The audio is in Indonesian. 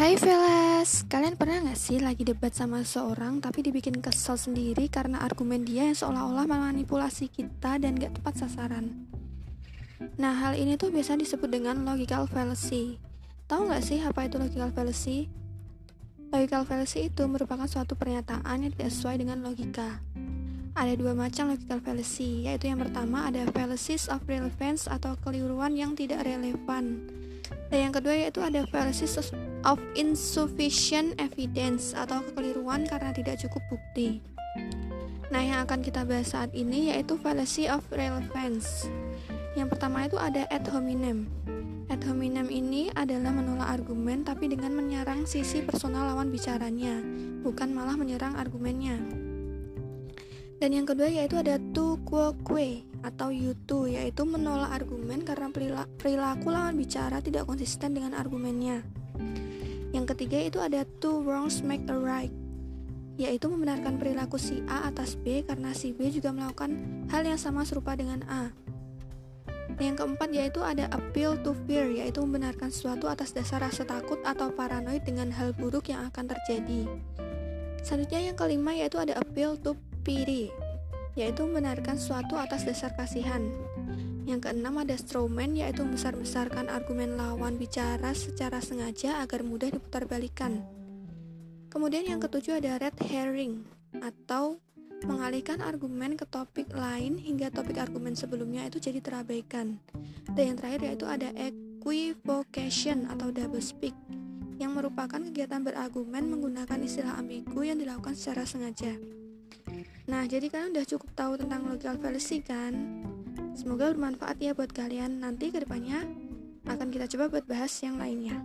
Hai Velas, kalian pernah gak sih lagi debat sama seseorang tapi dibikin kesel sendiri karena argumen dia yang seolah-olah memanipulasi kita dan gak tepat sasaran? Nah, hal ini tuh biasa disebut dengan logical fallacy. Tahu gak sih apa itu logical fallacy? Logical fallacy itu merupakan suatu pernyataan yang tidak sesuai dengan logika. Ada dua macam logical fallacy, yaitu yang pertama ada fallacies of relevance atau keliruan yang tidak relevan. Dan yang kedua yaitu ada fallacies of insufficient evidence atau kekeliruan karena tidak cukup bukti. Nah, yang akan kita bahas saat ini yaitu fallacy of relevance. Yang pertama itu ada ad hominem. Ad hominem ini adalah menolak argumen tapi dengan menyerang sisi personal lawan bicaranya, bukan malah menyerang argumennya. Dan yang kedua yaitu ada tu quoque atau yutu yaitu menolak argumen karena perilaku lawan bicara tidak konsisten dengan argumennya. Ketiga itu ada two wrongs make a right, yaitu membenarkan perilaku si A atas B karena si B juga melakukan hal yang sama serupa dengan A. Yang keempat yaitu ada appeal to fear, yaitu membenarkan sesuatu atas dasar rasa takut atau paranoid dengan hal buruk yang akan terjadi. Selanjutnya yang kelima yaitu ada appeal to pity, yaitu membenarkan sesuatu atas dasar kasihan. Yang keenam ada strawman yaitu membesar-besarkan argumen lawan bicara secara sengaja agar mudah diputarbalikan. Kemudian yang ketujuh ada red herring atau mengalihkan argumen ke topik lain hingga topik argumen sebelumnya itu jadi terabaikan. Dan yang terakhir yaitu ada equivocation atau double speak yang merupakan kegiatan berargumen menggunakan istilah ambigu yang dilakukan secara sengaja. Nah, jadi kalian udah cukup tahu tentang logical fallacy kan? Semoga bermanfaat ya buat kalian. Nanti ke depannya akan kita coba buat bahas yang lainnya.